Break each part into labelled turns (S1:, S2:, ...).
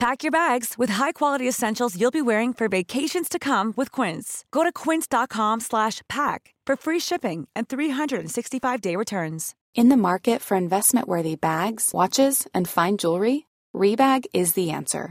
S1: Pack your bags with high-quality essentials you'll be wearing for vacations to come with Quince. Go to quince.com/pack for free shipping and 365-day returns.
S2: In the market for investment-worthy bags, watches, and fine jewelry, Rebag is the answer.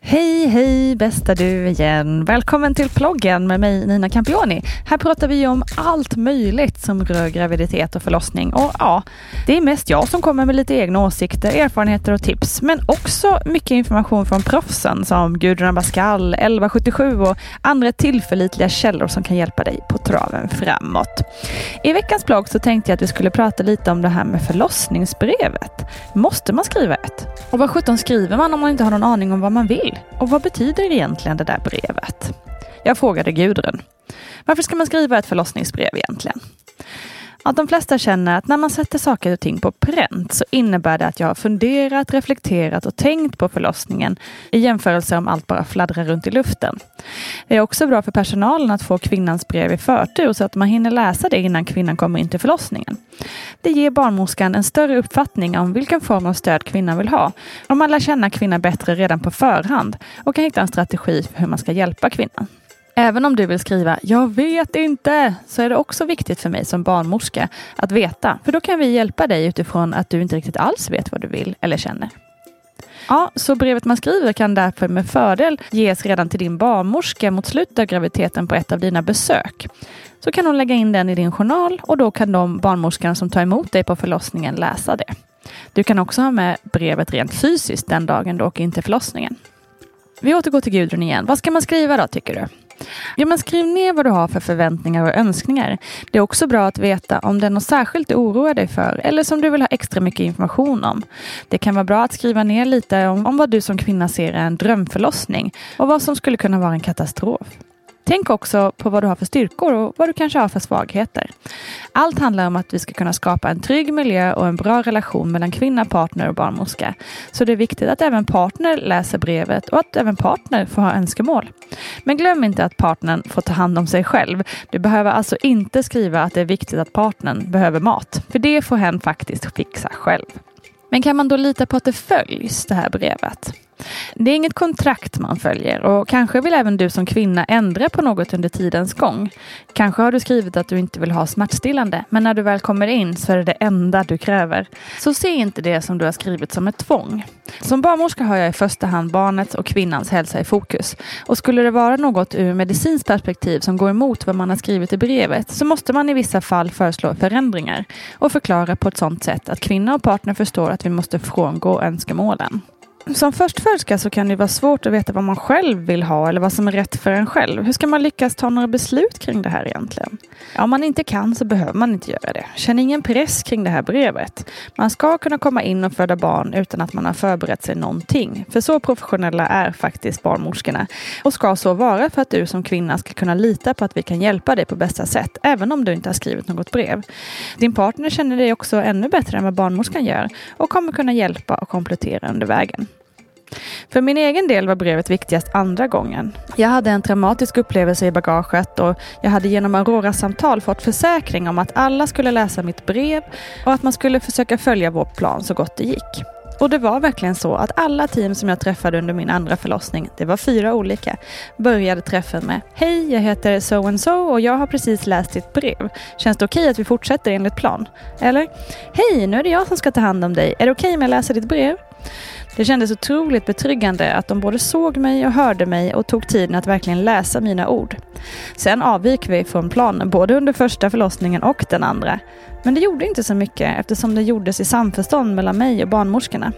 S3: Hej, hej bästa du igen. Välkommen till ploggen med mig Nina Campioni. Här pratar vi om allt möjligt som rör graviditet och förlossning. Och ja, det är mest jag som kommer med lite egna åsikter, erfarenheter och tips. Men också mycket information från proffsen som Gudrun Abascal, 1177 och andra tillförlitliga källor som kan hjälpa dig på traven framåt. I veckans blogg så tänkte jag att vi skulle prata lite om det här med förlossningsbrevet. Måste man skriva ett? Och vad sjutton skriver man om man inte har någon aning om vad man vill? Och vad betyder egentligen det där brevet? Jag frågade Gudrun. Varför ska man skriva ett förlossningsbrev egentligen? Att de flesta känner att när man sätter saker och ting på pränt så innebär det att jag har funderat, reflekterat och tänkt på förlossningen i jämförelse om allt bara fladdrar runt i luften. Det är också bra för personalen att få kvinnans brev i förtur så att man hinner läsa det innan kvinnan kommer in till förlossningen. Det ger barnmorskan en större uppfattning om vilken form av stöd kvinnan vill ha och man lär känna kvinnan bättre redan på förhand och kan hitta en strategi för hur man ska hjälpa kvinnan. Även om du vill skriva “Jag vet inte” så är det också viktigt för mig som barnmorska att veta. För då kan vi hjälpa dig utifrån att du inte riktigt alls vet vad du vill eller känner. Ja, så brevet man skriver kan därför med fördel ges redan till din barnmorska mot slutet av graviditeten på ett av dina besök. Så kan hon lägga in den i din journal och då kan de barnmorskan som tar emot dig på förlossningen läsa det. Du kan också ha med brevet rent fysiskt den dagen du åker in till förlossningen. Vi återgår till Gudrun igen. Vad ska man skriva då tycker du? Ja, men skriv ner vad du har för förväntningar och önskningar. Det är också bra att veta om det är något särskilt du oroar dig för eller som du vill ha extra mycket information om. Det kan vara bra att skriva ner lite om, om vad du som kvinna ser är en drömförlossning och vad som skulle kunna vara en katastrof. Tänk också på vad du har för styrkor och vad du kanske har för svagheter. Allt handlar om att vi ska kunna skapa en trygg miljö och en bra relation mellan kvinna, partner och barnmorska. Så det är viktigt att även partner läser brevet och att även partner får ha önskemål. Men glöm inte att partnern får ta hand om sig själv. Du behöver alltså inte skriva att det är viktigt att partnern behöver mat, för det får hen faktiskt fixa själv. Men kan man då lita på att det följs, det här brevet? Det är inget kontrakt man följer och kanske vill även du som kvinna ändra på något under tidens gång. Kanske har du skrivit att du inte vill ha smärtstillande, men när du väl kommer in så är det det enda du kräver. Så se inte det som du har skrivit som ett tvång. Som barnmorska har jag i första hand barnets och kvinnans hälsa i fokus. Och skulle det vara något ur medicinskt perspektiv som går emot vad man har skrivit i brevet så måste man i vissa fall föreslå förändringar och förklara på ett sådant sätt att kvinna och partner förstår att vi måste frångå önskemålen som förstföderska så kan det vara svårt att veta vad man själv vill ha eller vad som är rätt för en själv. Hur ska man lyckas ta några beslut kring det här egentligen? Ja, om man inte kan så behöver man inte göra det. Känn ingen press kring det här brevet. Man ska kunna komma in och föda barn utan att man har förberett sig någonting. För så professionella är faktiskt barnmorskorna och ska så vara för att du som kvinna ska kunna lita på att vi kan hjälpa dig på bästa sätt, även om du inte har skrivit något brev. Din partner känner dig också ännu bättre än vad barnmorskan gör och kommer kunna hjälpa och komplettera under vägen. För min egen del var brevet viktigast andra gången. Jag hade en traumatisk upplevelse i bagaget och jag hade genom Auroras samtal fått försäkring om att alla skulle läsa mitt brev och att man skulle försöka följa vår plan så gott det gick. Och det var verkligen så att alla team som jag träffade under min andra förlossning, det var fyra olika, började träffen med Hej, jag heter so and so och jag har precis läst ditt brev. Känns det okej okay att vi fortsätter enligt plan? Eller Hej, nu är det jag som ska ta hand om dig. Är det okej okay om jag läser ditt brev? Det kändes otroligt betryggande att de både såg mig och hörde mig och tog tiden att verkligen läsa mina ord. Sen avvik vi från planen både under första förlossningen och den andra. Men det gjorde inte så mycket eftersom det gjordes i samförstånd mellan mig och barnmorskorna.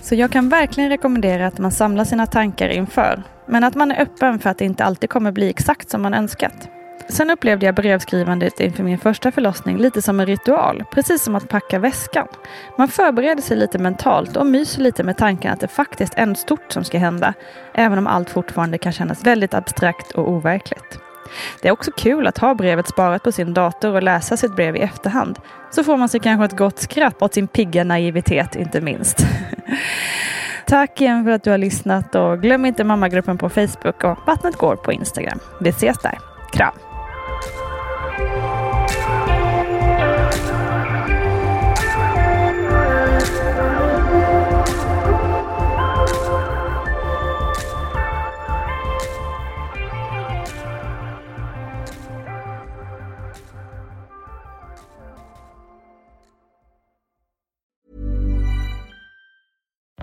S3: Så jag kan verkligen rekommendera att man samlar sina tankar inför. Men att man är öppen för att det inte alltid kommer bli exakt som man önskat. Sen upplevde jag brevskrivandet inför min första förlossning lite som en ritual, precis som att packa väskan. Man förbereder sig lite mentalt och myser lite med tanken att det faktiskt är något stort som ska hända, även om allt fortfarande kan kännas väldigt abstrakt och overkligt. Det är också kul att ha brevet sparat på sin dator och läsa sitt brev i efterhand. Så får man sig kanske ett gott skratt åt sin pigga naivitet, inte minst. Tack igen för att du har lyssnat och glöm inte mammagruppen på Facebook och Vattnet går på Instagram. Vi ses där. Kram!